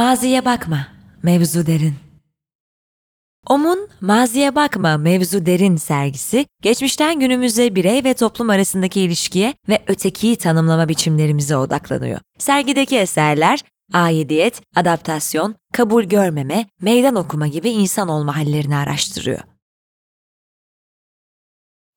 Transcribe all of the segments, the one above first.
Maziye bakma, mevzu derin. OM'un Maziye Bakma Mevzu Derin sergisi, geçmişten günümüze birey ve toplum arasındaki ilişkiye ve ötekiyi tanımlama biçimlerimize odaklanıyor. Sergideki eserler, aidiyet, adaptasyon, kabul görmeme, meydan okuma gibi insan olma hallerini araştırıyor.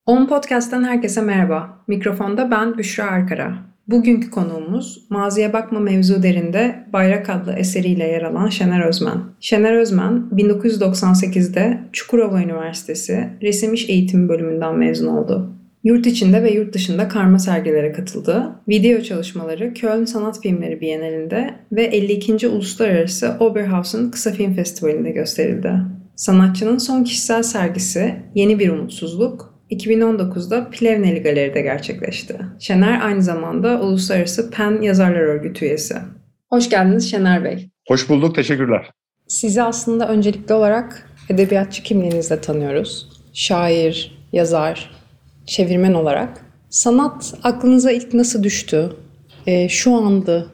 On Podcast'tan herkese merhaba. Mikrofonda ben Büşra Arkara. Bugünkü konuğumuz Maziye Bakma Mevzu Derinde Bayrak adlı eseriyle yer alan Şener Özmen. Şener Özmen 1998'de Çukurova Üniversitesi Resim İş Eğitimi bölümünden mezun oldu. Yurt içinde ve yurt dışında karma sergilere katıldı. Video çalışmaları Köln Sanat Filmleri Bienalinde ve 52. Uluslararası Oberhausen Kısa Film Festivali'nde gösterildi. Sanatçının son kişisel sergisi Yeni Bir Umutsuzluk 2019'da Plevneli Galeri'de gerçekleşti. Şener aynı zamanda Uluslararası PEN Yazarlar Örgütü üyesi. Hoş geldiniz Şener Bey. Hoş bulduk, teşekkürler. Sizi aslında öncelikli olarak edebiyatçı kimliğinizle tanıyoruz. Şair, yazar, çevirmen olarak. Sanat aklınıza ilk nasıl düştü? E, şu andı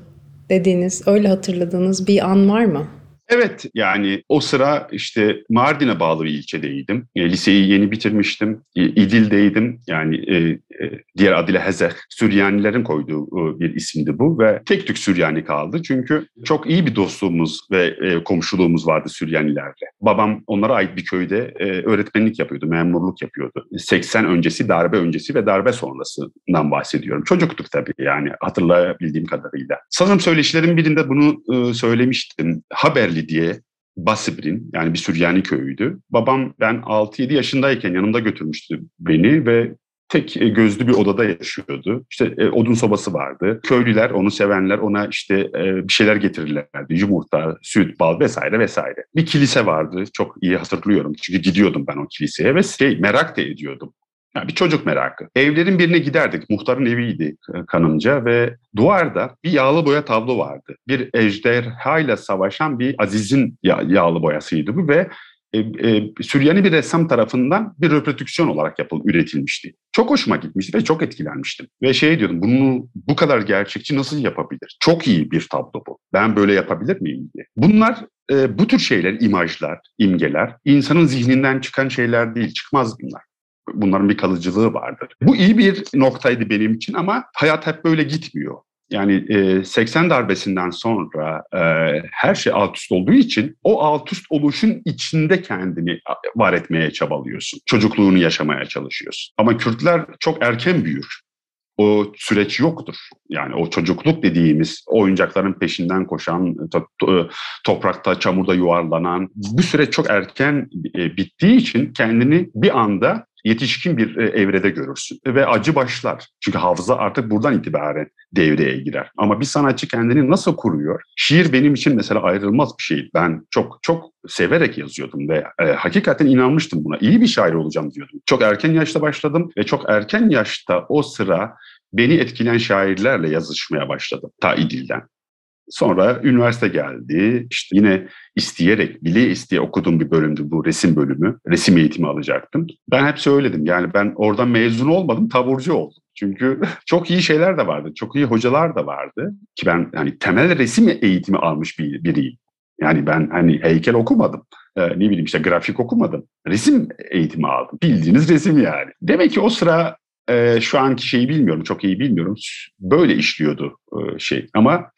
dediğiniz, öyle hatırladığınız bir an var mı? Evet yani o sıra işte Mardin'e bağlı bir ilçedeydim. E, liseyi yeni bitirmiştim. E, İdil'deydim. Yani e, e, diğer adıyla Hezeh. Süryanilerin koyduğu e, bir isimdi bu ve tek tük Süryani kaldı. Çünkü çok iyi bir dostluğumuz ve e, komşuluğumuz vardı Süryanilerle. Babam onlara ait bir köyde e, öğretmenlik yapıyordu, memurluk yapıyordu. 80 öncesi, darbe öncesi ve darbe sonrasından bahsediyorum. Çocuktuk tabii yani hatırlayabildiğim kadarıyla. Sanırım söyleşilerin birinde bunu e, söylemiştim. Haberli Kırklareli diye Basibrin yani bir Süryani köyüydü. Babam ben 6-7 yaşındayken yanımda götürmüştü beni ve tek e, gözlü bir odada yaşıyordu. İşte e, odun sobası vardı. Köylüler, onu sevenler ona işte e, bir şeyler getirirlerdi. Yumurta, süt, bal vesaire vesaire. Bir kilise vardı. Çok iyi hatırlıyorum. Çünkü gidiyordum ben o kiliseye ve şey, merak da ediyordum. Yani bir çocuk merakı. Evlerin birine giderdik. Muhtarın eviydi kanımca ve duvarda bir yağlı boya tablo vardı. Bir ejderhayla savaşan bir Aziz'in yağlı boyasıydı bu ve e, e, Süryani bir ressam tarafından bir reprodüksiyon olarak yapıl, üretilmişti. Çok hoşuma gitmişti ve çok etkilenmiştim. Ve şey diyordum bunu bu kadar gerçekçi nasıl yapabilir? Çok iyi bir tablo bu. Ben böyle yapabilir miyim diye. Bunlar e, bu tür şeyler, imajlar, imgeler insanın zihninden çıkan şeyler değil, çıkmaz bunlar bunların bir kalıcılığı vardır. Bu iyi bir noktaydı benim için ama hayat hep böyle gitmiyor. Yani e, 80 darbesinden sonra e, her şey alt üst olduğu için o alt üst oluşun içinde kendini var etmeye çabalıyorsun. Çocukluğunu yaşamaya çalışıyorsun. Ama Kürtler çok erken büyür. O süreç yoktur. Yani o çocukluk dediğimiz oyuncakların peşinden koşan, to, toprakta, çamurda yuvarlanan bu süreç çok erken e, bittiği için kendini bir anda yetişkin bir e, evrede görürsün. Ve acı başlar. Çünkü hafıza artık buradan itibaren devreye girer. Ama bir sanatçı kendini nasıl kuruyor? Şiir benim için mesela ayrılmaz bir şey. Ben çok çok severek yazıyordum ve e, hakikaten inanmıştım buna. İyi bir şair olacağım diyordum. Çok erken yaşta başladım ve çok erken yaşta o sıra beni etkileyen şairlerle yazışmaya başladım. Ta İdil'den. Sonra üniversite geldi. İşte yine isteyerek, bile isteye okuduğum bir bölümdü bu resim bölümü. Resim eğitimi alacaktım. Ben hep söyledim yani ben oradan mezun olmadım, taburcu oldum. Çünkü çok iyi şeyler de vardı, çok iyi hocalar da vardı. Ki ben hani temel resim eğitimi almış bir biriyim. Yani ben hani heykel okumadım. Ee, ne bileyim işte grafik okumadım. Resim eğitimi aldım. Bildiğiniz resim yani. Demek ki o sıra e, şu anki şeyi bilmiyorum, çok iyi bilmiyorum. Böyle işliyordu e, şey. Ama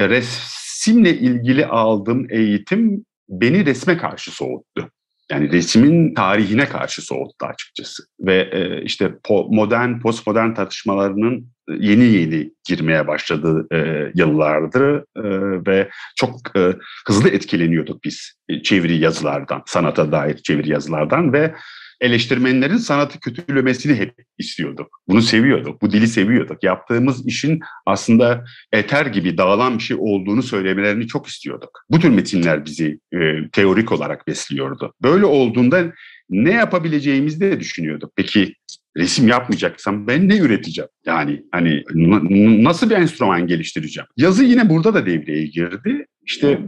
resimle ilgili aldığım eğitim beni resme karşı soğuttu. Yani resmin tarihine karşı soğuttu açıkçası. Ve e, işte po, modern, postmodern tartışmalarının yeni yeni girmeye başladığı e, yıllardır e, ve çok e, hızlı etkileniyorduk biz e, çeviri yazılardan, sanata dair çeviri yazılardan ve eleştirmenlerin sanatı kötülemesini hep istiyorduk. Bunu seviyorduk, bu dili seviyorduk. Yaptığımız işin aslında eter gibi dağılan bir şey olduğunu söylemelerini çok istiyorduk. Bu tür metinler bizi e, teorik olarak besliyordu. Böyle olduğunda ne yapabileceğimizi de düşünüyorduk. Peki resim yapmayacaksam ben ne üreteceğim? Yani hani nasıl bir enstrüman geliştireceğim? Yazı yine burada da devreye girdi. İşte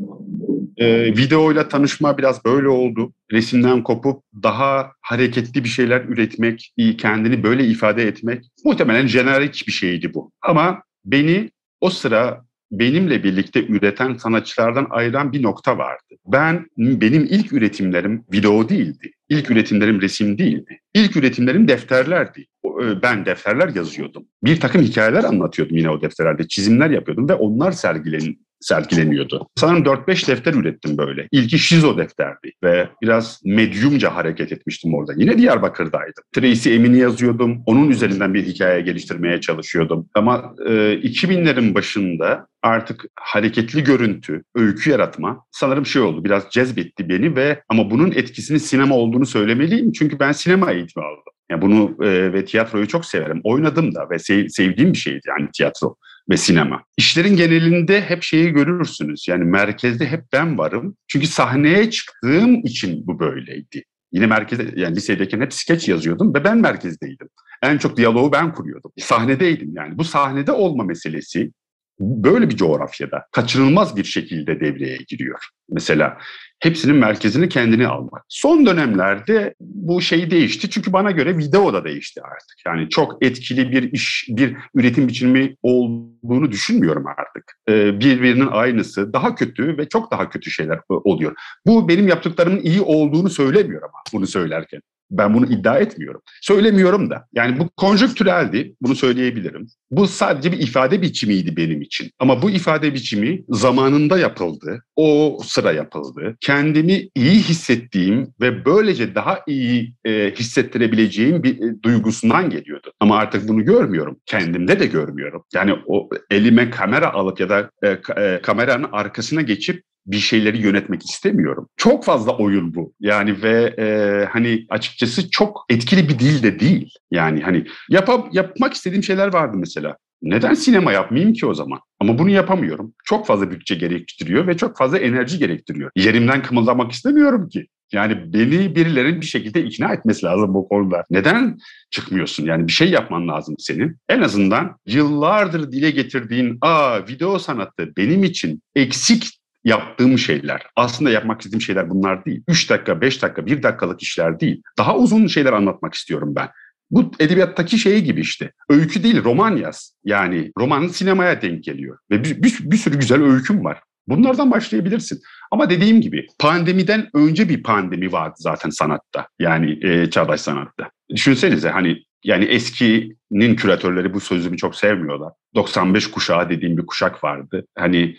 e, videoyla tanışma biraz böyle oldu. Resimden kopup daha hareketli bir şeyler üretmek, kendini böyle ifade etmek muhtemelen jenerik bir şeydi bu. Ama beni o sıra benimle birlikte üreten sanatçılardan ayıran bir nokta vardı. Ben benim ilk üretimlerim video değildi. İlk üretimlerim resim değildi. İlk üretimlerim defterlerdi. E, ben defterler yazıyordum. Bir takım hikayeler anlatıyordum yine o defterlerde. Çizimler yapıyordum ve onlar sergilen, sergileniyordu. Sanırım 4-5 defter ürettim böyle. İlki şizo defterdi ve biraz medyumca hareket etmiştim orada. Yine Diyarbakır'daydım. Tracy Emin'i yazıyordum. Onun üzerinden bir hikaye geliştirmeye çalışıyordum. Ama e, 2000'lerin başında artık hareketli görüntü, öykü yaratma sanırım şey oldu. Biraz cezbetti beni ve ama bunun etkisini sinema olduğunu söylemeliyim. Çünkü ben sinema eğitimi aldım. Yani bunu e, ve tiyatroyu çok severim. Oynadım da ve sev, sevdiğim bir şeydi yani tiyatro ve sinema. İşlerin genelinde hep şeyi görürsünüz. Yani merkezde hep ben varım. Çünkü sahneye çıktığım için bu böyleydi. Yine merkezde, yani lisedeyken hep skeç yazıyordum ve ben merkezdeydim. En çok diyaloğu ben kuruyordum. Sahnedeydim yani. Bu sahnede olma meselesi böyle bir coğrafyada kaçınılmaz bir şekilde devreye giriyor. Mesela hepsinin merkezini kendine almak. Son dönemlerde bu şey değişti çünkü bana göre video da değişti artık. Yani çok etkili bir iş, bir üretim biçimi olduğunu düşünmüyorum artık. Ee, birbirinin aynısı, daha kötü ve çok daha kötü şeyler oluyor. Bu benim yaptıklarımın iyi olduğunu söylemiyor ama bunu söylerken. Ben bunu iddia etmiyorum. Söylemiyorum da. Yani bu konjonktüreldi. Bunu söyleyebilirim. Bu sadece bir ifade biçimiydi benim için. Ama bu ifade biçimi zamanında yapıldı. O sıra yapıldı. Kendimi iyi hissettiğim ve böylece daha iyi e, hissettirebileceğim bir e, duygusundan geliyordu. Ama artık bunu görmüyorum. Kendimde de görmüyorum. Yani o elime kamera alıp ya da e, e, kameranın arkasına geçip bir şeyleri yönetmek istemiyorum. Çok fazla oyun bu. Yani ve e, hani açıkçası çok etkili bir dil de değil. Yani hani yap yapmak istediğim şeyler vardı mesela. Neden sinema yapmayayım ki o zaman? Ama bunu yapamıyorum. Çok fazla bütçe gerektiriyor ve çok fazla enerji gerektiriyor. Yerimden kımıldamak istemiyorum ki. Yani beni birilerin bir şekilde ikna etmesi lazım bu konuda. Neden çıkmıyorsun? Yani bir şey yapman lazım senin. En azından yıllardır dile getirdiğin aa video sanatı benim için eksik yaptığım şeyler. Aslında yapmak istediğim şeyler bunlar değil. 3 dakika, 5 dakika, 1 dakikalık işler değil. Daha uzun şeyler anlatmak istiyorum ben. Bu edebiyattaki şey gibi işte. Öykü değil, roman yaz. Yani romanın sinemaya denk geliyor. Ve bir, bir, bir sürü güzel öyküm var. Bunlardan başlayabilirsin. Ama dediğim gibi pandemiden önce bir pandemi vardı zaten sanatta. Yani e, çağdaş sanatta. Düşünsenize hani yani eskinin küratörleri bu sözümü çok sevmiyorlar. 95 kuşağı dediğim bir kuşak vardı. Hani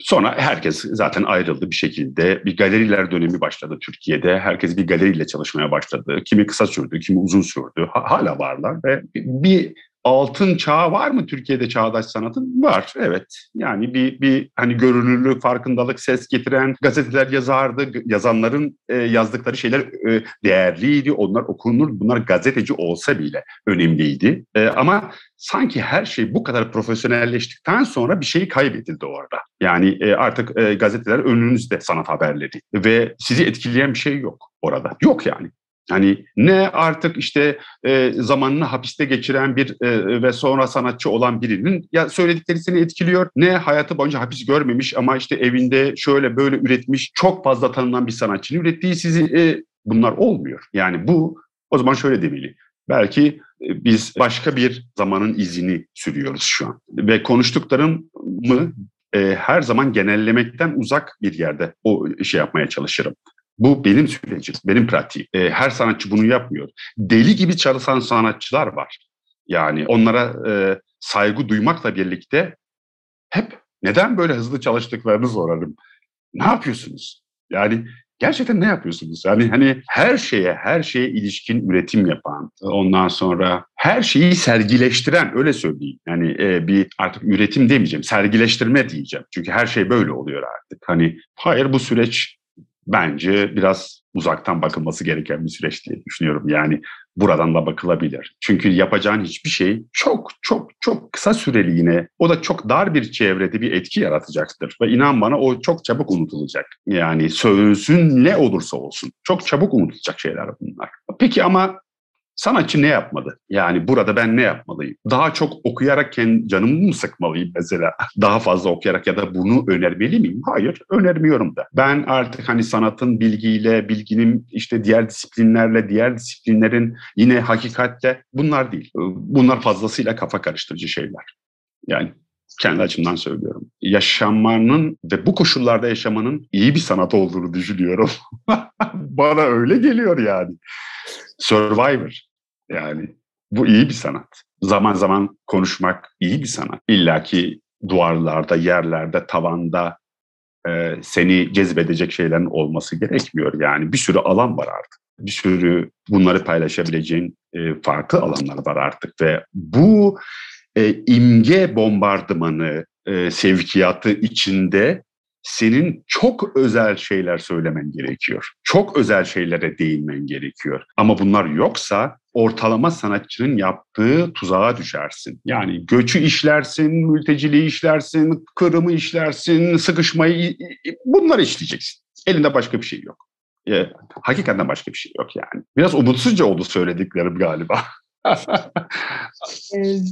Sonra herkes zaten ayrıldı bir şekilde. Bir galeriler dönemi başladı Türkiye'de. Herkes bir galeriyle çalışmaya başladı. Kimi kısa sürdü, kimi uzun sürdü. Hala varlar ve bir altın çağı var mı Türkiye'de çağdaş sanatın? Var, evet. Yani bir, bir hani görünürlük, farkındalık, ses getiren gazeteler yazardı. Yazanların e, yazdıkları şeyler e, değerliydi. Onlar okunur. Bunlar gazeteci olsa bile önemliydi. E, ama sanki her şey bu kadar profesyonelleştikten sonra bir şey kaybedildi orada. Yani e, artık e, gazeteler önünüzde sanat haberleri ve sizi etkileyen bir şey yok orada. Yok yani. Hani ne artık işte e, zamanını hapiste geçiren bir e, ve sonra sanatçı olan birinin ya söyledikleri seni etkiliyor. Ne hayatı boyunca hapis görmemiş ama işte evinde şöyle böyle üretmiş çok fazla tanınan bir sanatçının ürettiği sizi e, bunlar olmuyor. Yani bu o zaman şöyle demeli. Belki e, biz başka bir zamanın izini sürüyoruz şu an. Ve konuştuklarımı e, her zaman genellemekten uzak bir yerde o şey yapmaya çalışırım. Bu benim sürecim, benim pratiğim. E, her sanatçı bunu yapmıyor. Deli gibi çalışan sanatçılar var. Yani onlara e, saygı duymakla birlikte hep neden böyle hızlı çalıştıklarını sorarım. Ne yapıyorsunuz? Yani gerçekten ne yapıyorsunuz? Yani hani her şeye, her şeye ilişkin üretim yapan, ondan sonra her şeyi sergileştiren, öyle söyleyeyim. Yani e, bir artık üretim demeyeceğim, sergileştirme diyeceğim. Çünkü her şey böyle oluyor artık. Hani hayır bu süreç bence biraz uzaktan bakılması gereken bir süreç diye düşünüyorum. Yani buradan da bakılabilir. Çünkü yapacağın hiçbir şey çok çok çok kısa süreli yine o da çok dar bir çevrede bir etki yaratacaktır. Ve inan bana o çok çabuk unutulacak. Yani sözün ne olursa olsun çok çabuk unutulacak şeyler bunlar. Peki ama Sanatçı ne yapmalı? Yani burada ben ne yapmalıyım? Daha çok okuyarak kendi canımı mı sıkmalıyım mesela? Daha fazla okuyarak ya da bunu önermeli miyim? Hayır, önermiyorum da. Ben artık hani sanatın bilgiyle, bilginin işte diğer disiplinlerle, diğer disiplinlerin yine hakikatle bunlar değil. Bunlar fazlasıyla kafa karıştırıcı şeyler. Yani kendi açımdan söylüyorum. Yaşamanın ve bu koşullarda yaşamanın iyi bir sanat olduğunu düşünüyorum. Bana öyle geliyor yani. Survivor yani bu iyi bir sanat. Zaman zaman konuşmak iyi bir sanat. İlla ki duvarlarda, yerlerde, tavanda e, seni cezbedecek şeylerin olması gerekmiyor. Yani bir sürü alan var artık. Bir sürü bunları paylaşabileceğin e, farklı alanlar var artık ve bu e, imge bombardımanı, e, sevkiyatı içinde senin çok özel şeyler söylemen gerekiyor. Çok özel şeylere değinmen gerekiyor. Ama bunlar yoksa ortalama sanatçının yaptığı tuzağa düşersin. Yani göçü işlersin, mülteciliği işlersin, kırımı işlersin, sıkışmayı bunları işleyeceksin. Elinde başka bir şey yok. E, hakikaten başka bir şey yok yani. Biraz umutsuzca oldu söylediklerim galiba.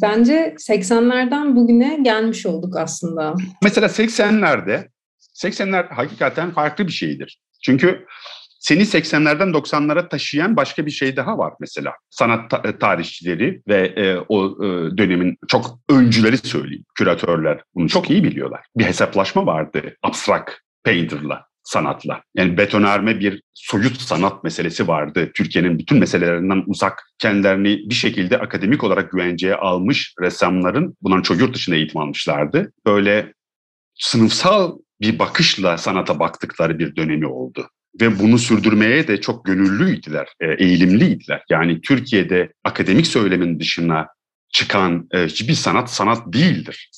Bence 80'lerden bugüne gelmiş olduk aslında. Mesela 80'lerde 80'ler hakikaten farklı bir şeydir. Çünkü seni 80'lerden 90'lara taşıyan başka bir şey daha var mesela. Sanat ta- tarihçileri ve e, o e, dönemin çok öncüleri söyleyeyim, küratörler bunu çok iyi biliyorlar. Bir hesaplaşma vardı abstrak painter'la sanatla. Yani betonarme bir soyut sanat meselesi vardı. Türkiye'nin bütün meselelerinden uzak, kendilerini bir şekilde akademik olarak güvenceye almış ressamların, bundan çok yurt dışında eğitim almışlardı. Böyle sınıfsal bir bakışla sanata baktıkları bir dönemi oldu. Ve bunu sürdürmeye de çok gönüllüydüler, eğilimliydiler. Yani Türkiye'de akademik söylemin dışına çıkan hiçbir sanat sanat değildir.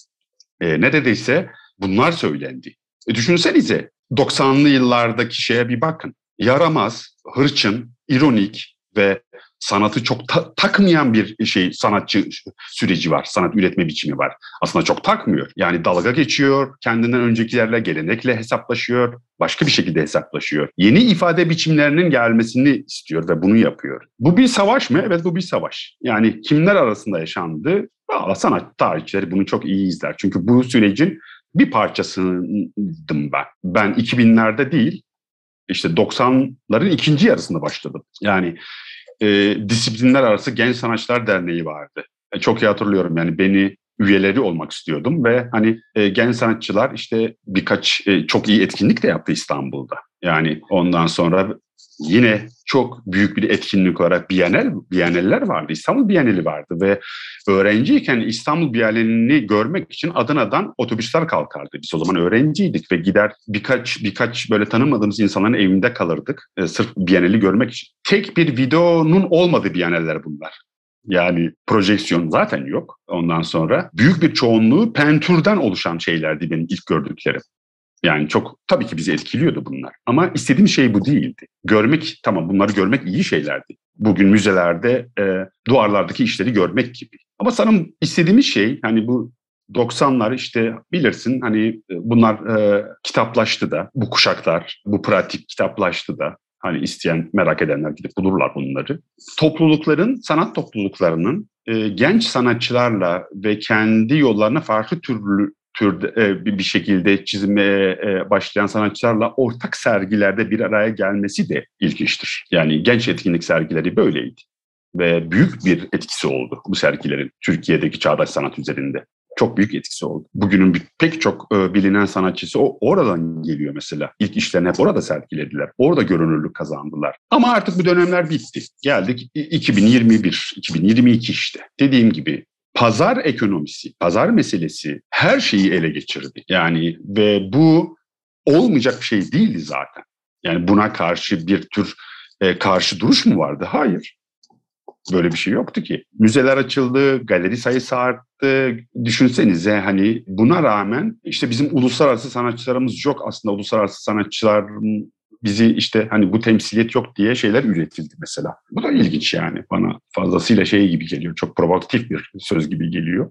E, neredeyse bunlar söylendi. E, düşünsenize 90'lı yıllardaki şeye bir bakın. Yaramaz, hırçın, ironik ve sanatı çok ta- takmayan bir şey sanatçı süreci var. Sanat üretme biçimi var. Aslında çok takmıyor. Yani dalga geçiyor, kendinden öncekilerle, gelenekle hesaplaşıyor, başka bir şekilde hesaplaşıyor. Yeni ifade biçimlerinin gelmesini istiyor ve bunu yapıyor. Bu bir savaş mı? Evet bu bir savaş. Yani kimler arasında yaşandı? Valla sanat tarihçileri bunu çok iyi izler. Çünkü bu sürecin bir parçasıydım ben. Ben 2000'lerde değil, işte 90'ların ikinci yarısında başladım. Yani e, disiplinler arası Genç Sanatçılar Derneği vardı. E, çok iyi hatırlıyorum yani beni üyeleri olmak istiyordum ve hani e, genç sanatçılar işte birkaç e, çok iyi etkinlik de yaptı İstanbul'da. Yani ondan sonra yine çok büyük bir etkinlik olarak Bienal, Biennaller vardı. İstanbul Bienali vardı ve öğrenciyken İstanbul Bienalini görmek için Adana'dan otobüsler kalkardı. Biz o zaman öğrenciydik ve gider birkaç birkaç böyle tanımadığımız insanların evinde kalırdık. E, sırf Bienali görmek için. Tek bir videonun olmadığı Biennaller bunlar. Yani projeksiyon zaten yok ondan sonra. Büyük bir çoğunluğu pentürden oluşan şeylerdi benim ilk gördüklerim. Yani çok tabii ki bizi etkiliyordu bunlar. Ama istediğim şey bu değildi. Görmek tamam bunları görmek iyi şeylerdi. Bugün müzelerde e, duvarlardaki işleri görmek gibi. Ama sanırım istediğimiz şey hani bu 90'lar işte bilirsin hani bunlar e, kitaplaştı da bu kuşaklar bu pratik kitaplaştı da hani isteyen merak edenler gidip bulurlar bunları. Toplulukların sanat topluluklarının e, genç sanatçılarla ve kendi yollarına farklı türlü türde e, bir şekilde çizmeye e, başlayan sanatçılarla ortak sergilerde bir araya gelmesi de ilginçtir. Yani genç etkinlik sergileri böyleydi ve büyük bir etkisi oldu bu sergilerin Türkiye'deki çağdaş sanat üzerinde. Çok büyük etkisi oldu. Bugünün pek çok e, bilinen sanatçısı o oradan geliyor mesela. İlk işlerini hep orada sergilediler. Orada görünürlük kazandılar. Ama artık bu dönemler bitti. Geldik 2021, 2022 işte. Dediğim gibi pazar ekonomisi, pazar meselesi her şeyi ele geçirdi. Yani ve bu olmayacak bir şey değildi zaten. Yani buna karşı bir tür e, karşı duruş mu vardı? Hayır. Böyle bir şey yoktu ki. Müzeler açıldı, galeri sayısı arttı. Düşünsenize hani buna rağmen işte bizim uluslararası sanatçılarımız yok aslında. Uluslararası sanatçılar bizi işte hani bu temsiliyet yok diye şeyler üretildi mesela. Bu da ilginç yani bana fazlasıyla şey gibi geliyor. Çok provokatif bir söz gibi geliyor.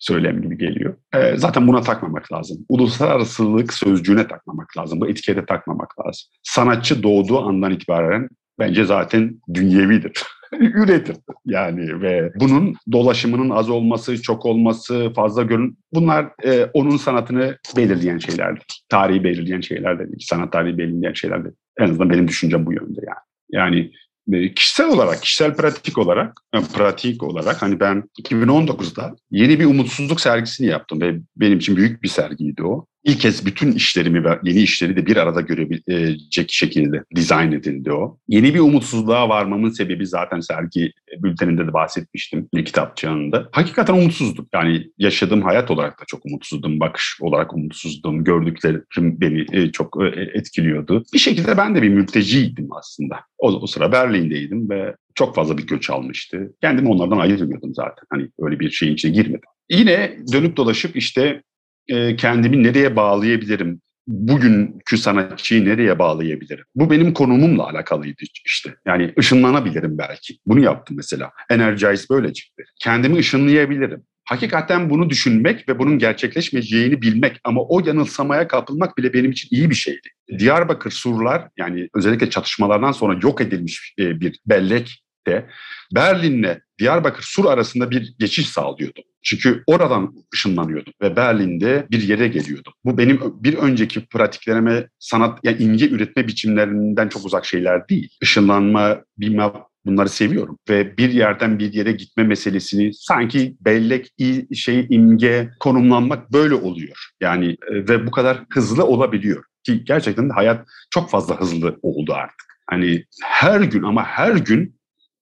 Söylem gibi geliyor. Ee, zaten buna takmamak lazım. Uluslararasılık sözcüğüne takmamak lazım. Bu etikete takmamak lazım. Sanatçı doğduğu andan itibaren bence zaten dünyevidir. üretir yani ve bunun dolaşımının az olması, çok olması, fazla görün bunlar e, onun sanatını belirleyen şeylerdir. Tarihi belirleyen şeyler değil. Sanat tarihi belirleyen şeyler değil. En azından benim düşüncem bu yönde yani. Yani e, kişisel olarak, kişisel pratik olarak, e, pratik olarak hani ben 2019'da yeni bir umutsuzluk sergisini yaptım ve benim için büyük bir sergiydi o. İlk kez bütün işlerimi ve yeni işleri de bir arada görebilecek şekilde dizayn edildi o. Yeni bir umutsuzluğa varmamın sebebi zaten sergi bülteninde de bahsetmiştim bir kitapçığında. Hakikaten umutsuzdum. Yani yaşadığım hayat olarak da çok umutsuzdum. Bakış olarak umutsuzdum. Gördüklerim beni e, çok etkiliyordu. Bir şekilde ben de bir mülteciydim aslında. O, o sıra Berlin'deydim ve çok fazla bir göç almıştı. Kendimi onlardan ayırmıyordum zaten. Hani öyle bir şeyin içine girmedim. Yine dönüp dolaşıp işte e, kendimi nereye bağlayabilirim? Bugünkü sanatçıyı nereye bağlayabilirim? Bu benim konumumla alakalıydı işte. Yani ışınlanabilirim belki. Bunu yaptım mesela. Energize böyle çıktı. Kendimi ışınlayabilirim. Hakikaten bunu düşünmek ve bunun gerçekleşmeyeceğini bilmek ama o yanılsamaya kapılmak bile benim için iyi bir şeydi. Diyarbakır surlar yani özellikle çatışmalardan sonra yok edilmiş e, bir bellek de Berlin'le Diyarbakır Sur arasında bir geçiş sağlıyordu. Çünkü oradan ışınlanıyordum ve Berlin'de bir yere geliyordum. Bu benim bir önceki pratiklerime sanat, yani imge üretme biçimlerinden çok uzak şeyler değil. Işınlanma, bilmem bunları seviyorum ve bir yerden bir yere gitme meselesini sanki bellek şey imge konumlanmak böyle oluyor. Yani e, ve bu kadar hızlı olabiliyor ki gerçekten de hayat çok fazla hızlı oldu artık. Hani her gün ama her gün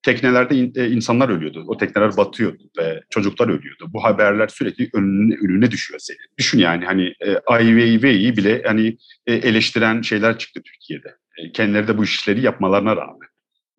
teknelerde e, insanlar ölüyordu. O tekneler batıyordu ve çocuklar ölüyordu. Bu haberler sürekli önüne, önüne düşüyor senin. Düşün yani hani e, Ai Weiwei'yi bile hani e, eleştiren şeyler çıktı Türkiye'de. E, kendileri de bu işleri yapmalarına rağmen.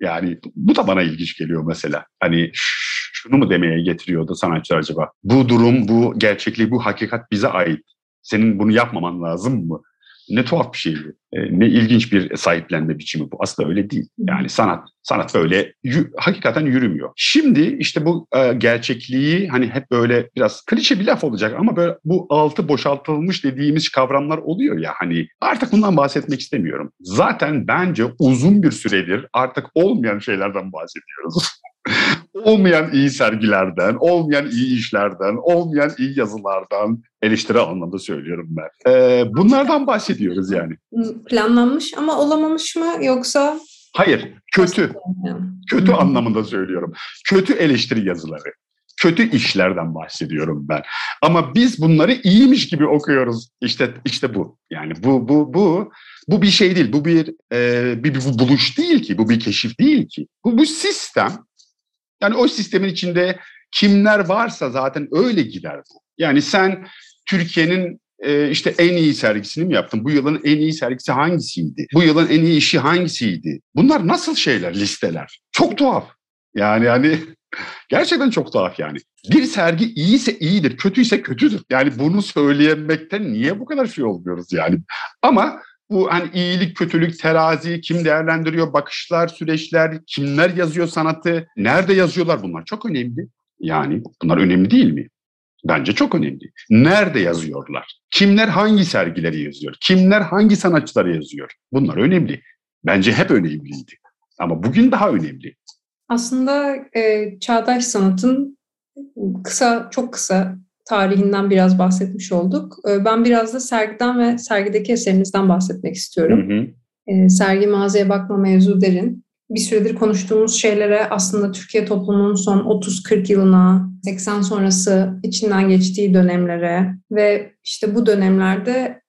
Yani bu da bana ilginç geliyor mesela. Hani şunu mu demeye getiriyordu sanatçılar acaba? Bu durum, bu gerçekliği, bu hakikat bize ait. Senin bunu yapmaman lazım mı? Ne tuhaf bir şey bu. E, ne ilginç bir sahiplenme biçimi bu. Aslında öyle değil. Yani sanat sanat böyle hakikaten yürümüyor. Şimdi işte bu e, gerçekliği hani hep böyle biraz klişe bir laf olacak ama böyle bu altı boşaltılmış dediğimiz kavramlar oluyor ya hani artık bundan bahsetmek istemiyorum. Zaten bence uzun bir süredir artık olmayan şeylerden bahsediyoruz. olmayan iyi sergilerden, olmayan iyi işlerden, olmayan iyi yazılardan eleştiri anlamda söylüyorum ben. Ee, bunlardan bahsediyoruz yani. Planlanmış ama olamamış mı yoksa? Hayır, kötü. Kötü anlamında söylüyorum. Kötü eleştiri yazıları. Kötü işlerden bahsediyorum ben. Ama biz bunları iyiymiş gibi okuyoruz. İşte işte bu. Yani bu bu bu bu bir şey değil. Bu bir e, bir, bir buluş değil ki. Bu bir keşif değil ki. Bu bu sistem yani o sistemin içinde kimler varsa zaten öyle gider bu. Yani sen Türkiye'nin e, işte en iyi sergisini mi yaptın? Bu yılın en iyi sergisi hangisiydi? Bu yılın en iyi işi hangisiydi? Bunlar nasıl şeyler, listeler? Çok tuhaf. Yani hani gerçekten çok tuhaf yani. Bir sergi iyiyse iyidir, kötüyse kötüdür. Yani bunu söyleyemekten niye bu kadar şey olmuyoruz yani? Ama bu hani iyilik, kötülük, terazi, kim değerlendiriyor, bakışlar, süreçler, kimler yazıyor sanatı, nerede yazıyorlar bunlar çok önemli. Yani bunlar önemli değil mi? Bence çok önemli. Nerede yazıyorlar? Kimler hangi sergileri yazıyor? Kimler hangi sanatçıları yazıyor? Bunlar önemli. Bence hep önemliydi. Ama bugün daha önemli. Aslında e, çağdaş sanatın kısa, çok kısa tarihinden biraz bahsetmiş olduk. Ee, ben biraz da sergiden ve sergideki eserinizden bahsetmek istiyorum. Hı hı. Ee, sergi mağazaya bakma mevzu derin. Bir süredir konuştuğumuz şeylere aslında Türkiye toplumunun son 30-40 yılına, 80 sonrası içinden geçtiği dönemlere ve işte bu dönemlerde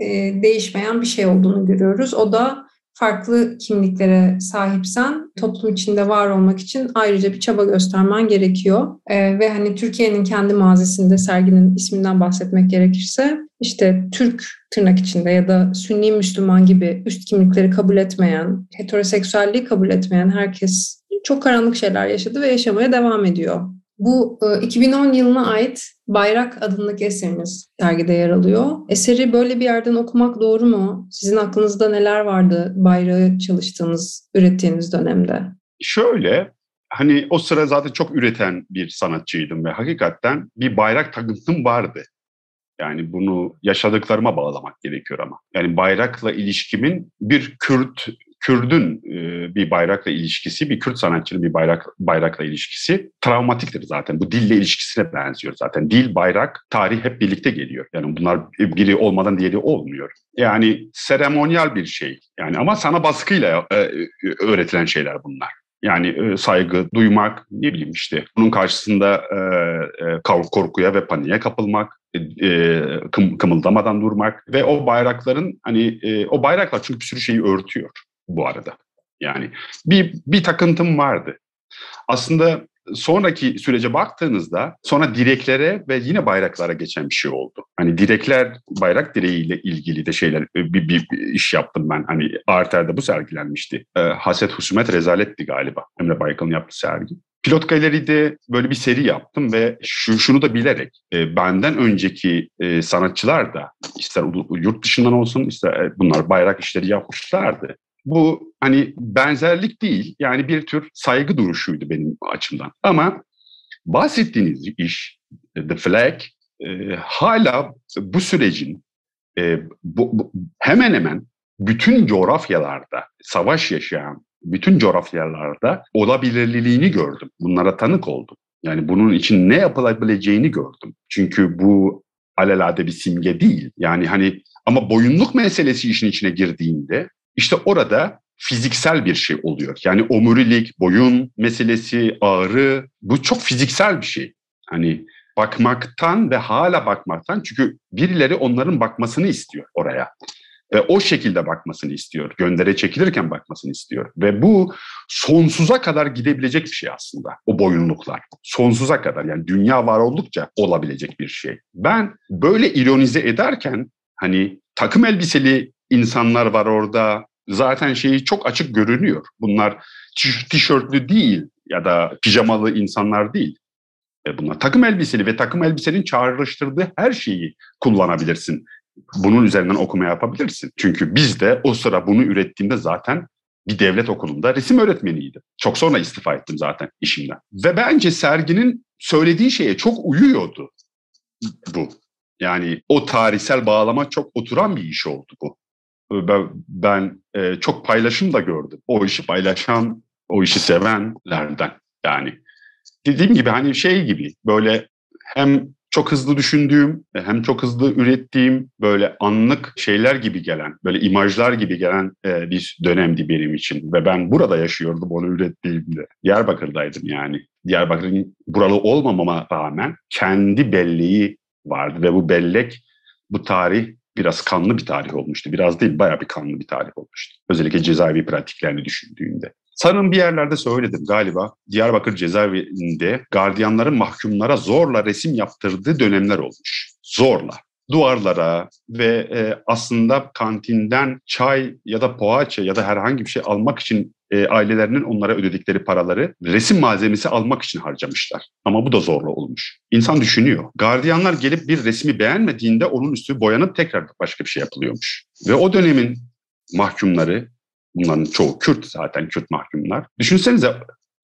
e, değişmeyen bir şey olduğunu görüyoruz. O da farklı kimliklere sahipsen toplum içinde var olmak için ayrıca bir çaba göstermen gerekiyor. Ee, ve hani Türkiye'nin kendi mazisinde serginin isminden bahsetmek gerekirse işte Türk tırnak içinde ya da Sünni Müslüman gibi üst kimlikleri kabul etmeyen, heteroseksüelliği kabul etmeyen herkes çok karanlık şeyler yaşadı ve yaşamaya devam ediyor. Bu 2010 e, yılına ait Bayrak adındaki eseriniz sergide yer alıyor. Eseri böyle bir yerden okumak doğru mu? Sizin aklınızda neler vardı bayrağı çalıştığınız, ürettiğiniz dönemde? Şöyle, hani o sıra zaten çok üreten bir sanatçıydım ve hakikaten bir bayrak takıntım vardı. Yani bunu yaşadıklarıma bağlamak gerekiyor ama. Yani bayrakla ilişkimin bir Kürt Kürdün e, bir bayrakla ilişkisi, bir Kürt sanatçının bir bayrak bayrakla ilişkisi travmatiktir zaten. Bu dille ilişkisine benziyor zaten. Dil, bayrak, tarih hep birlikte geliyor. Yani bunlar biri olmadan diğeri olmuyor. Yani seremonyal bir şey. Yani ama sana baskıyla e, öğretilen şeyler bunlar. Yani e, saygı duymak, ne bileyim işte bunun karşısında e, korkuya ve paniğe kapılmak, e, kım, kımıldamadan durmak ve o bayrakların hani e, o bayraklar çünkü bir sürü şeyi örtüyor bu arada. Yani bir bir takıntım vardı. Aslında sonraki sürece baktığınızda sonra direklere ve yine bayraklara geçen bir şey oldu. Hani direkler, bayrak direğiyle ilgili de şeyler, bir, bir, bir iş yaptım ben. Hani Arter'de bu sergilenmişti. E, Haset Husumet Rezaletti galiba. Emre Baykal'ın yaptığı sergi. Pilot Galeri'de böyle bir seri yaptım ve şu, şunu da bilerek e, benden önceki e, sanatçılar da ister yurt dışından olsun ister e, bunlar bayrak işleri yapmışlardı. Bu hani benzerlik değil yani bir tür saygı duruşuydu benim açımdan. Ama bahsettiğiniz iş The Flag e, hala bu sürecin e, bu, bu, hemen hemen bütün coğrafyalarda savaş yaşayan bütün coğrafyalarda olabilirliğini gördüm. Bunlara tanık oldum. Yani bunun için ne yapılabileceğini gördüm. Çünkü bu alelade bir simge değil. Yani hani ama boyunluk meselesi işin içine girdiğinde işte orada fiziksel bir şey oluyor. Yani omurilik, boyun meselesi, ağrı bu çok fiziksel bir şey. Hani bakmaktan ve hala bakmaktan çünkü birileri onların bakmasını istiyor oraya. Ve o şekilde bakmasını istiyor. Göndere çekilirken bakmasını istiyor. Ve bu sonsuza kadar gidebilecek bir şey aslında. O boyunluklar. Sonsuza kadar yani dünya var oldukça olabilecek bir şey. Ben böyle ironize ederken hani takım elbiseli insanlar var orada. Zaten şeyi çok açık görünüyor. Bunlar tişörtlü değil ya da pijamalı insanlar değil. E bunlar takım elbiseli ve takım elbisenin çağrıştırdığı her şeyi kullanabilirsin bunun üzerinden okuma yapabilirsin. Çünkü biz de o sıra bunu ürettiğimde zaten bir devlet okulunda resim öğretmeniydim. Çok sonra istifa ettim zaten işimden. Ve bence serginin söylediği şeye çok uyuyordu bu. Yani o tarihsel bağlama çok oturan bir iş oldu bu. Ben, ben e, çok paylaşım da gördüm. O işi paylaşan, o işi sevenlerden. Yani dediğim gibi hani şey gibi böyle hem çok hızlı düşündüğüm, hem çok hızlı ürettiğim böyle anlık şeyler gibi gelen, böyle imajlar gibi gelen e, bir dönemdi benim için. Ve ben burada yaşıyordum onu ürettiğimde. Diyarbakır'daydım yani. Diyarbakır'ın buralı olmamama rağmen kendi belleği vardı ve bu bellek, bu tarih biraz kanlı bir tarih olmuştu. Biraz değil, bayağı bir kanlı bir tarih olmuştu. Özellikle cezaevi pratiklerini düşündüğünde. Sanırım bir yerlerde söyledim galiba. Diyarbakır cezaevinde gardiyanların mahkumlara zorla resim yaptırdığı dönemler olmuş. Zorla. Duvarlara ve e, aslında kantinden çay ya da poğaça ya da herhangi bir şey almak için e, ailelerinin onlara ödedikleri paraları resim malzemesi almak için harcamışlar. Ama bu da zorla olmuş. İnsan düşünüyor. Gardiyanlar gelip bir resmi beğenmediğinde onun üstü boyanıp tekrar başka bir şey yapılıyormuş. Ve o dönemin mahkumları Bunların çoğu Kürt zaten, Kürt mahkumlar. Düşünsenize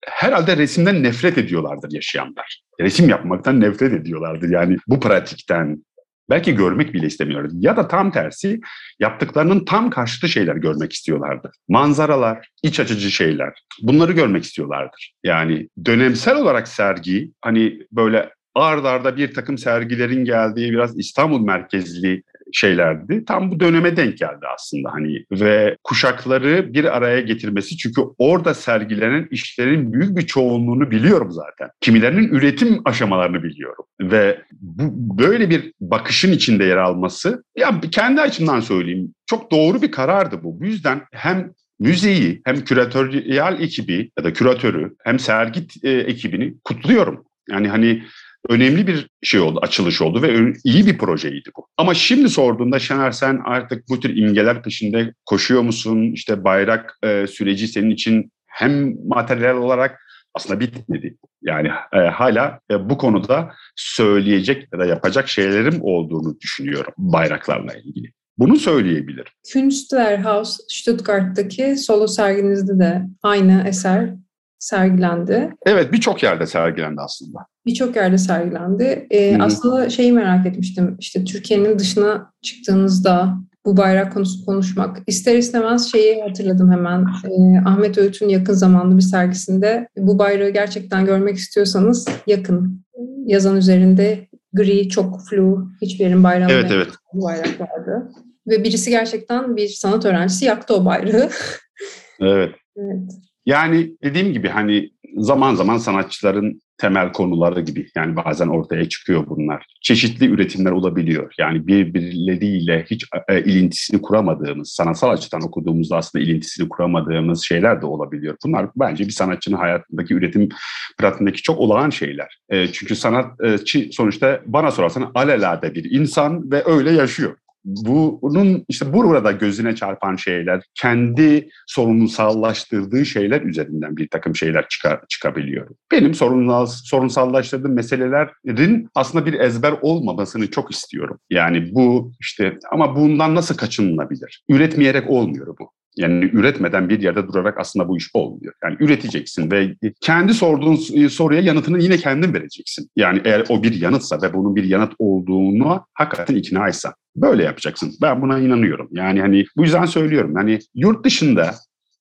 herhalde resimden nefret ediyorlardır yaşayanlar. Resim yapmaktan nefret ediyorlardır. Yani bu pratikten, belki görmek bile istemiyorlar. Ya da tam tersi yaptıklarının tam karşıtı şeyler görmek istiyorlardı. Manzaralar, iç açıcı şeyler. Bunları görmek istiyorlardır. Yani dönemsel olarak sergi hani böyle ard arda bir takım sergilerin geldiği biraz İstanbul merkezli şeylerdi. Tam bu döneme denk geldi aslında hani ve kuşakları bir araya getirmesi çünkü orada sergilenen işlerin büyük bir çoğunluğunu biliyorum zaten. Kimilerinin üretim aşamalarını biliyorum ve bu, böyle bir bakışın içinde yer alması ya kendi açımdan söyleyeyim çok doğru bir karardı bu. Bu yüzden hem müzeyi hem küratöryal ekibi ya da küratörü hem sergi e, ekibini kutluyorum. Yani hani önemli bir şey oldu, açılış oldu ve iyi bir projeydi bu. Ama şimdi sorduğunda Şener sen artık bu tür imgeler peşinde koşuyor musun? İşte bayrak e, süreci senin için hem materyal olarak aslında bitmedi. Yani e, hala e, bu konuda söyleyecek ya da yapacak şeylerim olduğunu düşünüyorum bayraklarla ilgili. Bunu söyleyebilirim. Künstlerhaus Stuttgart'taki solo serginizde de aynı eser sergilendi. Evet birçok yerde sergilendi aslında. Birçok yerde sergilendi. Ee, aslında şeyi merak etmiştim. İşte Türkiye'nin dışına çıktığınızda bu bayrak konusu konuşmak. İster istemez şeyi hatırladım hemen. E, Ahmet Öğüt'ün yakın zamanlı bir sergisinde bu bayrağı gerçekten görmek istiyorsanız yakın. Yazan üzerinde gri, çok flu, hiçbir yerin bayrağı evet, evet. bu bayrak vardı. Ve birisi gerçekten bir sanat öğrencisi yaktı o bayrağı. evet. evet. Yani dediğim gibi hani zaman zaman sanatçıların temel konuları gibi yani bazen ortaya çıkıyor bunlar. Çeşitli üretimler olabiliyor. Yani birbirleriyle hiç e, ilintisini kuramadığımız, sanatsal açıdan okuduğumuzda aslında ilintisini kuramadığımız şeyler de olabiliyor. Bunlar bence bir sanatçının hayatındaki üretim pratiğindeki çok olağan şeyler. E, çünkü sanatçı sonuçta bana sorarsan alelade bir insan ve öyle yaşıyor bunun işte burada gözüne çarpan şeyler, kendi sorunsallaştırdığı şeyler üzerinden bir takım şeyler çıkar, çıkabiliyor. Benim sorunsal, sorunsallaştırdığım meselelerin aslında bir ezber olmamasını çok istiyorum. Yani bu işte ama bundan nasıl kaçınılabilir? Üretmeyerek olmuyor bu. Yani üretmeden bir yerde durarak aslında bu iş olmuyor. Yani üreteceksin ve kendi sorduğun soruya yanıtını yine kendin vereceksin. Yani eğer o bir yanıtsa ve bunun bir yanıt olduğunu hakikaten iknaysa böyle yapacaksın. Ben buna inanıyorum. Yani hani bu yüzden söylüyorum. Hani yurt dışında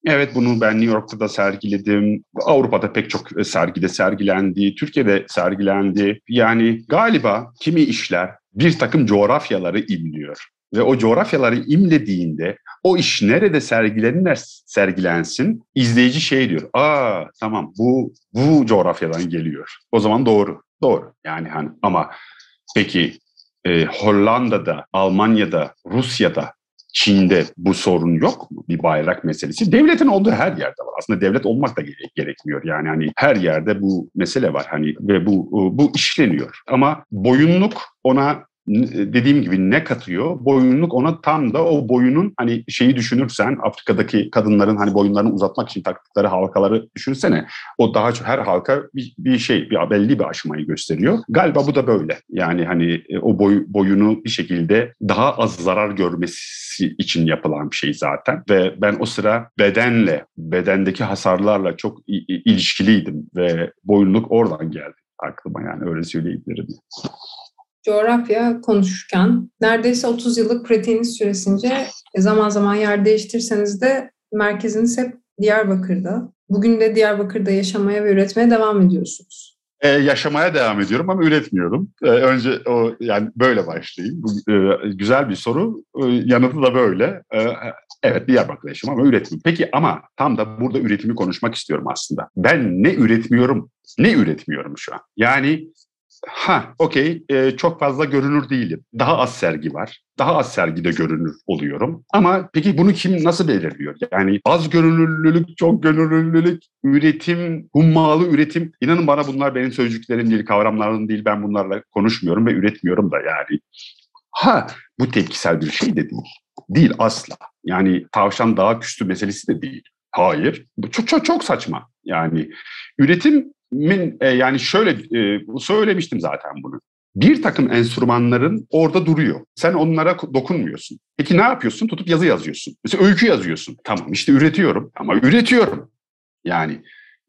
Evet bunu ben New York'ta da sergiledim. Avrupa'da pek çok sergide sergilendi. Türkiye'de sergilendi. Yani galiba kimi işler bir takım coğrafyaları imliyor. Ve o coğrafyaları imlediğinde o iş nerede sergilenir sergilensin izleyici şey diyor. Aa tamam bu bu coğrafyadan geliyor. O zaman doğru. Doğru. Yani hani ama peki e, Hollanda'da, Almanya'da, Rusya'da, Çin'de bu sorun yok mu? Bir bayrak meselesi. Devletin olduğu her yerde var. Aslında devlet olmak da gerek, gerekmiyor. Yani hani her yerde bu mesele var. Hani ve bu bu işleniyor. Ama boyunluk ona dediğim gibi ne katıyor? Boyunluk ona tam da o boyunun hani şeyi düşünürsen Afrika'daki kadınların hani boyunlarını uzatmak için taktıkları halkaları düşünsene. O daha çok her halka bir, bir şey bir belli bir aşamayı gösteriyor. Galiba bu da böyle. Yani hani e, o boy, boyunu bir şekilde daha az zarar görmesi için yapılan bir şey zaten. Ve ben o sıra bedenle, bedendeki hasarlarla çok ilişkiliydim ve boyunluk oradan geldi aklıma yani öyle söyleyebilirim coğrafya konuşurken neredeyse 30 yıllık pratiğiniz süresince e, zaman zaman yer değiştirseniz de merkeziniz hep Diyarbakır'da. Bugün de Diyarbakır'da yaşamaya ve üretmeye devam ediyorsunuz. Ee, yaşamaya devam ediyorum ama üretmiyorum. Ee, önce o yani böyle başlayayım. Bu, e, güzel bir soru. E, yanıtı da böyle. E, evet Diyarbakır'da yaşıyorum ama üretmiyorum. Peki ama tam da burada üretimi konuşmak istiyorum aslında. Ben ne üretmiyorum, ne üretmiyorum şu an? Yani Ha, okey. Ee, çok fazla görünür değilim. Daha az sergi var. Daha az sergide görünür oluyorum. Ama peki bunu kim nasıl belirliyor? Yani az görünürlülük, çok görünürlülük, üretim, hummalı üretim. İnanın bana bunlar benim sözcüklerim değil, kavramlarım değil. Ben bunlarla konuşmuyorum ve üretmiyorum da yani. Ha, bu tepkisel bir şey de değil. Değil asla. Yani tavşan daha küstü meselesi de değil. Hayır. Bu çok çok çok saçma. Yani üretim min, e, yani şöyle e, söylemiştim zaten bunu. Bir takım enstrümanların orada duruyor. Sen onlara dokunmuyorsun. Peki ne yapıyorsun? Tutup yazı yazıyorsun. Mesela öykü yazıyorsun. Tamam işte üretiyorum ama üretiyorum. Yani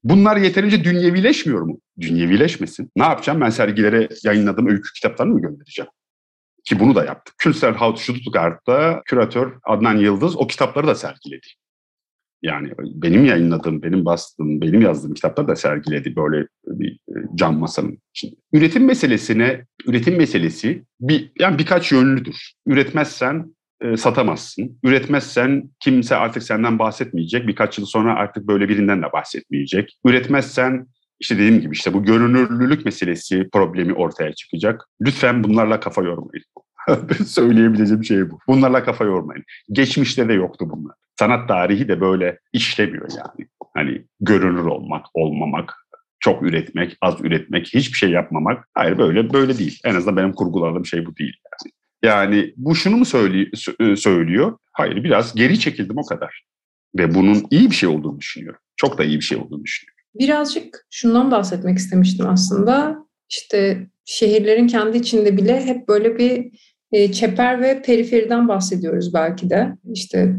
bunlar yeterince dünyevileşmiyor mu? Dünyevileşmesin. Ne yapacağım? Ben sergilere yayınladığım öykü kitaplarını mı göndereceğim? Ki bunu da yaptık. Künstler Haut Stuttgart'ta küratör Adnan Yıldız o kitapları da sergiledi. Yani benim yayınladığım, benim bastığım, benim yazdığım kitaplar da sergiledi böyle bir e, cam masanın içinde. Üretim meselesine, üretim meselesi bir yani birkaç yönlüdür. Üretmezsen e, satamazsın. Üretmezsen kimse artık senden bahsetmeyecek. Birkaç yıl sonra artık böyle birinden de bahsetmeyecek. Üretmezsen işte dediğim gibi işte bu görünürlülük meselesi problemi ortaya çıkacak. Lütfen bunlarla kafa yormayın. Söyleyebileceğim şey bu. Bunlarla kafa yormayın. Geçmişte de yoktu bunlar. Sanat tarihi de böyle işlemiyor yani. Hani görünür olmak, olmamak, çok üretmek, az üretmek, hiçbir şey yapmamak. Hayır böyle böyle değil. En azından benim kurguladığım şey bu değil yani. Yani bu şunu mu e, söylüyor? Hayır biraz geri çekildim o kadar. Ve bunun iyi bir şey olduğunu düşünüyorum. Çok da iyi bir şey olduğunu düşünüyorum. Birazcık şundan bahsetmek istemiştim aslında. İşte şehirlerin kendi içinde bile hep böyle bir e, çeper ve periferiden bahsediyoruz belki de. İşte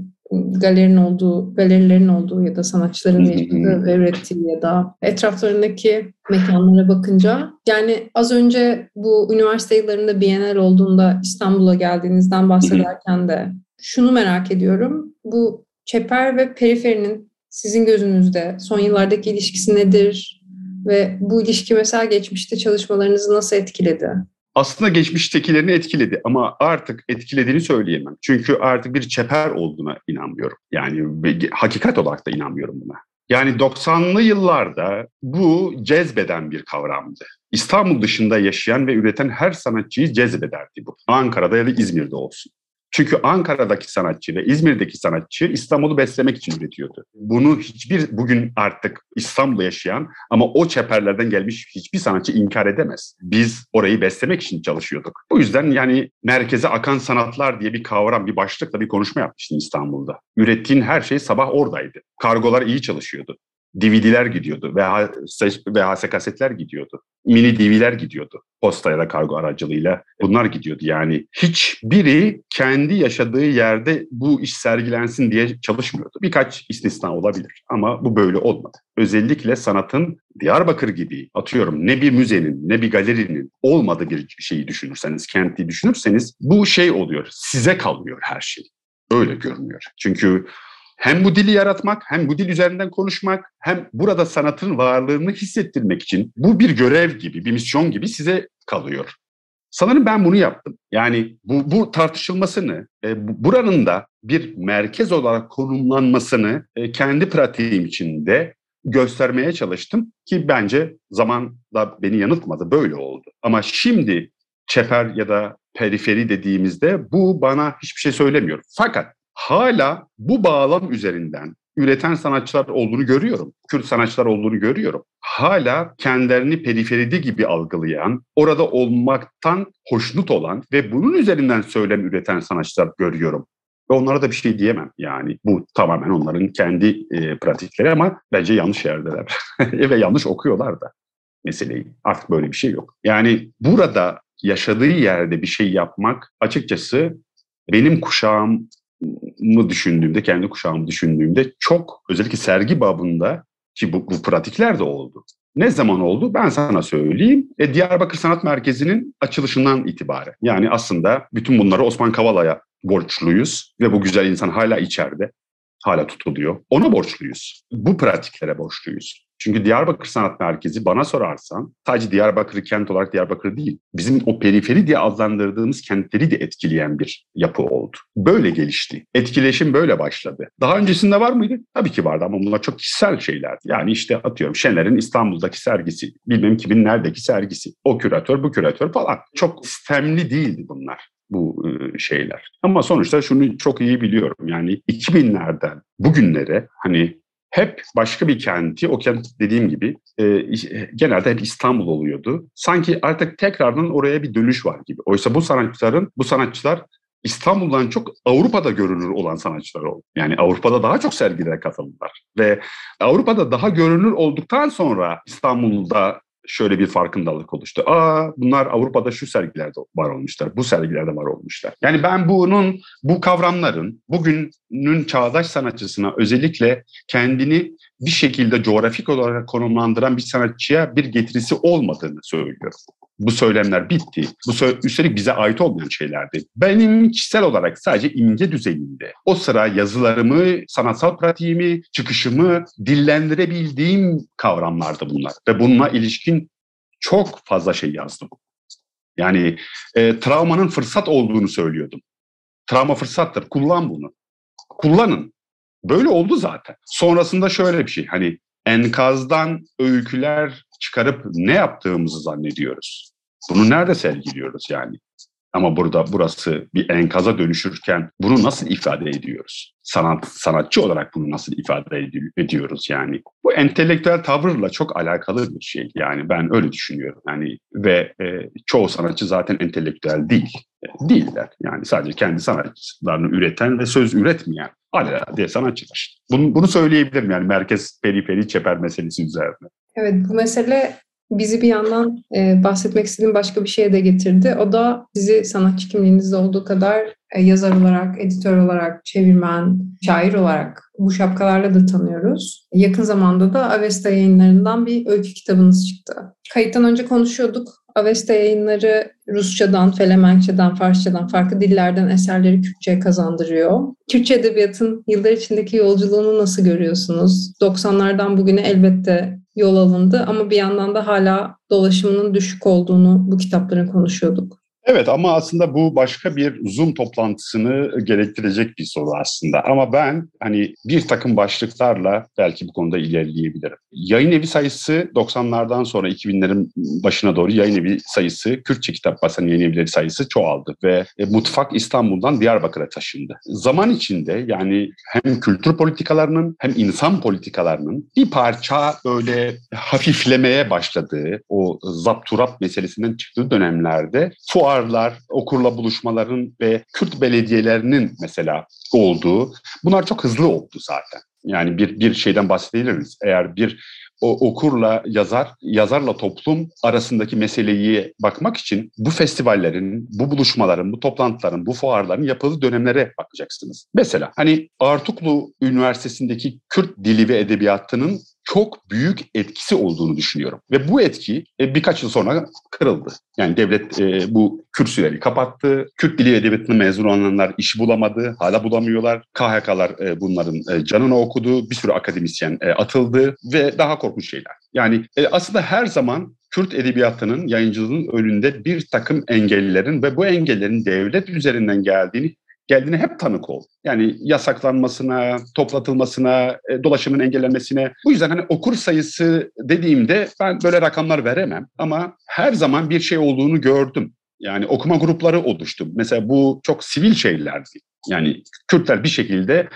galerinin olduğu, galerilerin olduğu ya da sanatçıların yaşadığı ve ürettiği ya da etraflarındaki mekanlara bakınca yani az önce bu üniversite yıllarında Bienal olduğunda İstanbul'a geldiğinizden bahsederken de şunu merak ediyorum. Bu çeper ve periferinin sizin gözünüzde son yıllardaki ilişkisi nedir? Ve bu ilişki mesela geçmişte çalışmalarınızı nasıl etkiledi? Aslında geçmiştekilerini etkiledi ama artık etkilediğini söyleyemem. Çünkü artık bir çeper olduğuna inanmıyorum. Yani hakikat olarak da inanmıyorum buna. Yani 90'lı yıllarda bu cezbeden bir kavramdı. İstanbul dışında yaşayan ve üreten her sanatçıyı cezbederdi bu. Ankara'da ya da İzmir'de olsun. Çünkü Ankara'daki sanatçı ve İzmir'deki sanatçı İstanbul'u beslemek için üretiyordu. Bunu hiçbir bugün artık İstanbul'da yaşayan ama o çeperlerden gelmiş hiçbir sanatçı inkar edemez. Biz orayı beslemek için çalışıyorduk. Bu yüzden yani merkeze akan sanatlar diye bir kavram, bir başlıkla bir konuşma yapmıştım İstanbul'da. Ürettiğin her şey sabah oradaydı. Kargolar iyi çalışıyordu. DVD'ler gidiyordu. VHS, VHS kasetler gidiyordu. Mini DVD'ler gidiyordu. Posta ya da kargo aracılığıyla bunlar gidiyordu. Yani hiçbiri kendi yaşadığı yerde bu iş sergilensin diye çalışmıyordu. Birkaç istisna olabilir ama bu böyle olmadı. Özellikle sanatın Diyarbakır gibi atıyorum ne bir müzenin ne bir galerinin olmadığı bir şeyi düşünürseniz, kenti düşünürseniz bu şey oluyor. Size kalıyor her şey. Öyle görünüyor. Çünkü hem bu dili yaratmak, hem bu dil üzerinden konuşmak, hem burada sanatın varlığını hissettirmek için bu bir görev gibi, bir misyon gibi size kalıyor. Sanırım ben bunu yaptım. Yani bu, bu tartışılmasını, e, buranın da bir merkez olarak konumlanmasını e, kendi pratiğim içinde göstermeye çalıştım ki bence zaman da beni yanıltmadı, böyle oldu. Ama şimdi çeper ya da periferi dediğimizde bu bana hiçbir şey söylemiyor. Fakat hala bu bağlam üzerinden üreten sanatçılar olduğunu görüyorum. Kürt sanatçılar olduğunu görüyorum. Hala kendilerini periferide gibi algılayan, orada olmaktan hoşnut olan ve bunun üzerinden söylem üreten sanatçılar görüyorum. Ve onlara da bir şey diyemem yani. Bu tamamen onların kendi e, pratikleri ama bence yanlış yerdeler. ve yanlış okuyorlar da meseleyi. Artık böyle bir şey yok. Yani burada yaşadığı yerde bir şey yapmak açıkçası benim kuşağım mı düşündüğümde, kendi kuşağımı düşündüğümde çok özellikle sergi babında ki bu, bu pratikler de oldu. Ne zaman oldu? Ben sana söyleyeyim. E, Diyarbakır Sanat Merkezi'nin açılışından itibaren. Yani aslında bütün bunları Osman Kavala'ya borçluyuz ve bu güzel insan hala içeride, hala tutuluyor. Ona borçluyuz. Bu pratiklere borçluyuz. Çünkü Diyarbakır Sanat Merkezi bana sorarsan sadece Diyarbakır kent olarak Diyarbakır değil, bizim o periferi diye adlandırdığımız kentleri de etkileyen bir yapı oldu. Böyle gelişti. Etkileşim böyle başladı. Daha öncesinde var mıydı? Tabii ki vardı ama bunlar çok kişisel şeylerdi. Yani işte atıyorum Şener'in İstanbul'daki sergisi, bilmem kimin neredeki sergisi, o küratör, bu küratör falan. Çok sistemli değildi bunlar bu şeyler. Ama sonuçta şunu çok iyi biliyorum. Yani 2000'lerden bugünlere hani hep başka bir kenti, o kent dediğim gibi e, genelde hep İstanbul oluyordu. Sanki artık tekrardan oraya bir dönüş var gibi. Oysa bu sanatçıların, bu sanatçılar İstanbul'dan çok Avrupa'da görünür olan sanatçılar oldu. Yani Avrupa'da daha çok sergilere katıldılar. Ve Avrupa'da daha görünür olduktan sonra İstanbul'da şöyle bir farkındalık oluştu. Aa bunlar Avrupa'da şu sergilerde var olmuşlar, bu sergilerde var olmuşlar. Yani ben bunun, bu kavramların bugünün çağdaş sanatçısına özellikle kendini bir şekilde coğrafik olarak konumlandıran bir sanatçıya bir getirisi olmadığını söylüyorum. Bu söylemler bitti. Bu sö- üstelik bize ait olmayan şeylerdi. Benim kişisel olarak sadece imge düzeyinde o sıra yazılarımı, sanatsal pratiğimi, çıkışımı dillendirebildiğim kavramlardı bunlar. Ve bununla ilişkin çok fazla şey yazdım. Yani e, travmanın fırsat olduğunu söylüyordum. Travma fırsattır. Kullan bunu. Kullanın. Böyle oldu zaten. Sonrasında şöyle bir şey. Hani enkazdan öyküler çıkarıp ne yaptığımızı zannediyoruz. Bunu nerede sergiliyoruz yani? Ama burada burası bir enkaza dönüşürken bunu nasıl ifade ediyoruz? Sanat sanatçı olarak bunu nasıl ifade ediyoruz yani? Bu entelektüel tavırla çok alakalı bir şey. Yani ben öyle düşünüyorum. Yani ve e, çoğu sanatçı zaten entelektüel değil. E, değiller. Yani sadece kendi sanatçılarını üreten ve söz üretmeyen diye sanatçılar. Bunu, bunu söyleyebilirim yani merkez periferi çeper meselesi üzerine. Evet bu mesele bizi bir yandan e, bahsetmek istediğim başka bir şeye de getirdi. O da sizi sanatçı kimliğinizde olduğu kadar e, yazar olarak, editör olarak, çevirmen, şair olarak bu şapkalarla da tanıyoruz. Yakın zamanda da Avesta yayınlarından bir öykü kitabınız çıktı. Kayıttan önce konuşuyorduk. Avesta yayınları Rusçadan, Felemenkçeden, Farsçadan, farklı dillerden eserleri Kürtçe'ye kazandırıyor. Kürtçe edebiyatın yıllar içindeki yolculuğunu nasıl görüyorsunuz? 90'lardan bugüne elbette yol alındı ama bir yandan da hala dolaşımının düşük olduğunu bu kitapların konuşuyorduk. Evet ama aslında bu başka bir Zoom toplantısını gerektirecek bir soru aslında. Ama ben hani bir takım başlıklarla belki bu konuda ilerleyebilirim. Yayın evi sayısı 90'lardan sonra 2000'lerin başına doğru yayın evi sayısı, Kürtçe kitap basan yayın evleri sayısı çoğaldı ve e, mutfak İstanbul'dan Diyarbakır'a taşındı. Zaman içinde yani hem kültür politikalarının hem insan politikalarının bir parça öyle hafiflemeye başladığı o zapturap meselesinden çıktığı dönemlerde fuar fuarlar, okurla buluşmaların ve Kürt belediyelerinin mesela olduğu bunlar çok hızlı oldu zaten. Yani bir bir şeyden bahsedebiliriz. Eğer bir o okurla yazar, yazarla toplum arasındaki meseleyi bakmak için bu festivallerin, bu buluşmaların, bu toplantıların, bu fuarların yapıldığı dönemlere bakacaksınız. Mesela hani Artuklu Üniversitesi'ndeki Kürt dili ve edebiyatının çok büyük etkisi olduğunu düşünüyorum. Ve bu etki e, birkaç yıl sonra kırıldı. Yani devlet e, bu kürsüleri kapattı. Kürt dili edebiyatını mezun olanlar iş bulamadı. Hala bulamıyorlar. KHK'lar e, bunların canını okudu. Bir sürü akademisyen atıldı ve daha korkunç şeyler. Yani aslında her zaman Kürt edebiyatının yayıncılığının önünde bir takım engellerin ve bu engellerin devlet üzerinden geldiğini geldiğine hep tanık ol. Yani yasaklanmasına, toplatılmasına, e, dolaşımın engellenmesine. Bu yüzden hani okur sayısı dediğimde ben böyle rakamlar veremem ama her zaman bir şey olduğunu gördüm. Yani okuma grupları oluştu. Mesela bu çok sivil şeylerdi. Yani Kürtler bir şekilde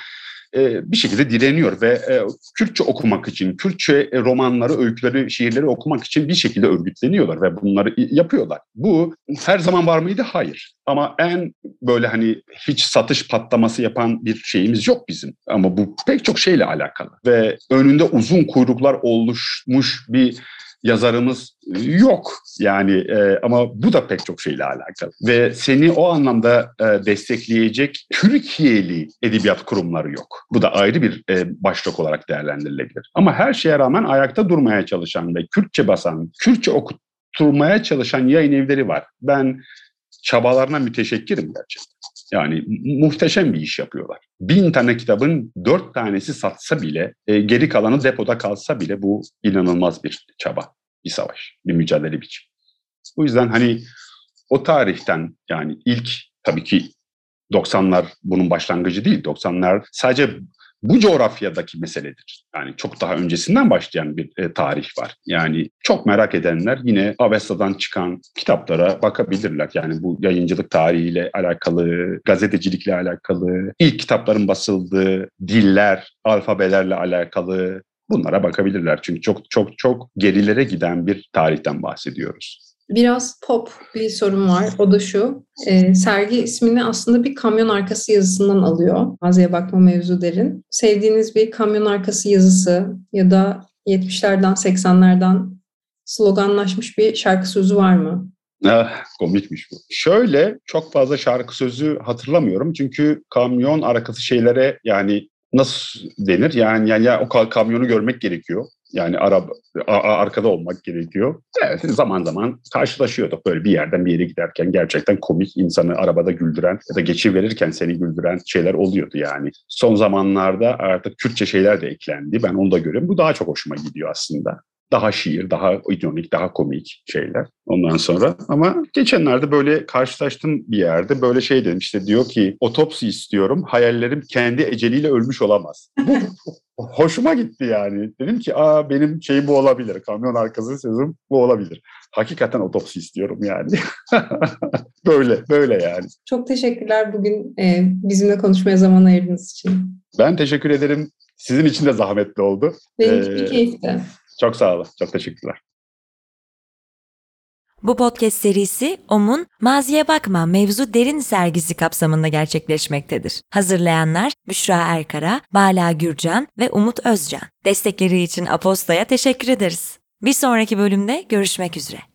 e, bir şekilde direniyor ve e, Kürtçe okumak için, Kürtçe e, romanları, öyküleri, şiirleri okumak için bir şekilde örgütleniyorlar ve bunları yapıyorlar. Bu her zaman var mıydı? Hayır. Ama en böyle hani hiç satış patlaması yapan bir şeyimiz yok bizim. Ama bu pek çok şeyle alakalı. Ve önünde uzun kuyruklar oluşmuş bir yazarımız yok yani e, ama bu da pek çok şeyle alakalı ve seni o anlamda e, destekleyecek Türkiye'li edebiyat kurumları yok. Bu da ayrı bir e, başlık olarak değerlendirilebilir. Ama her şeye rağmen ayakta durmaya çalışan ve Kürtçe basan, Kürtçe okutturmaya çalışan yayın evleri var. Ben çabalarına müteşekkirim gerçekten. Yani muhteşem bir iş yapıyorlar. Bin tane kitabın dört tanesi satsa bile, e, geri kalanı depoda kalsa bile bu inanılmaz bir çaba, bir savaş, bir mücadele biçim. Bu yüzden hani o tarihten yani ilk tabii ki 90'lar bunun başlangıcı değil. 90'lar sadece bu coğrafyadaki meseledir. Yani çok daha öncesinden başlayan bir e, tarih var. Yani çok merak edenler yine Avesta'dan çıkan kitaplara bakabilirler. Yani bu yayıncılık tarihiyle alakalı, gazetecilikle alakalı, ilk kitapların basıldığı diller, alfabelerle alakalı bunlara bakabilirler. Çünkü çok çok çok gerilere giden bir tarihten bahsediyoruz. Biraz pop bir sorun var. O da şu. E, sergi ismini aslında bir kamyon arkası yazısından alıyor. Maziye bakma mevzu derin. Sevdiğiniz bir kamyon arkası yazısı ya da 70'lerden 80'lerden sloganlaşmış bir şarkı sözü var mı? Ah, komikmiş bu. Şöyle çok fazla şarkı sözü hatırlamıyorum. Çünkü kamyon arkası şeylere yani nasıl denir? Yani, yani ya o kamyonu görmek gerekiyor. Yani araba arkada olmak gerekiyor. Evet, zaman zaman karşılaşıyorduk böyle bir yerden bir yere giderken gerçekten komik insanı arabada güldüren ya da geçiverirken seni güldüren şeyler oluyordu yani. Son zamanlarda artık Kürtçe şeyler de eklendi. Ben onu da görüyorum. Bu daha çok hoşuma gidiyor aslında daha şiir, daha ironik, daha komik şeyler ondan sonra. Ama geçenlerde böyle karşılaştım bir yerde böyle şey dedim işte diyor ki otopsi istiyorum hayallerim kendi eceliyle ölmüş olamaz. hoşuma gitti yani. Dedim ki aa benim şey bu olabilir. Kamyon arkası sözüm bu olabilir. Hakikaten otopsi istiyorum yani. böyle böyle yani. Çok teşekkürler bugün e, bizimle konuşmaya zaman ayırdığınız için. Ben teşekkür ederim. Sizin için de zahmetli oldu. Benim için ee, keyifti. Çok sağ olun. Çok teşekkürler. Bu podcast serisi OM'un Maziye Bakma Mevzu Derin sergisi kapsamında gerçekleşmektedir. Hazırlayanlar Büşra Erkara, Bala Gürcan ve Umut Özcan. Destekleri için Aposta'ya teşekkür ederiz. Bir sonraki bölümde görüşmek üzere.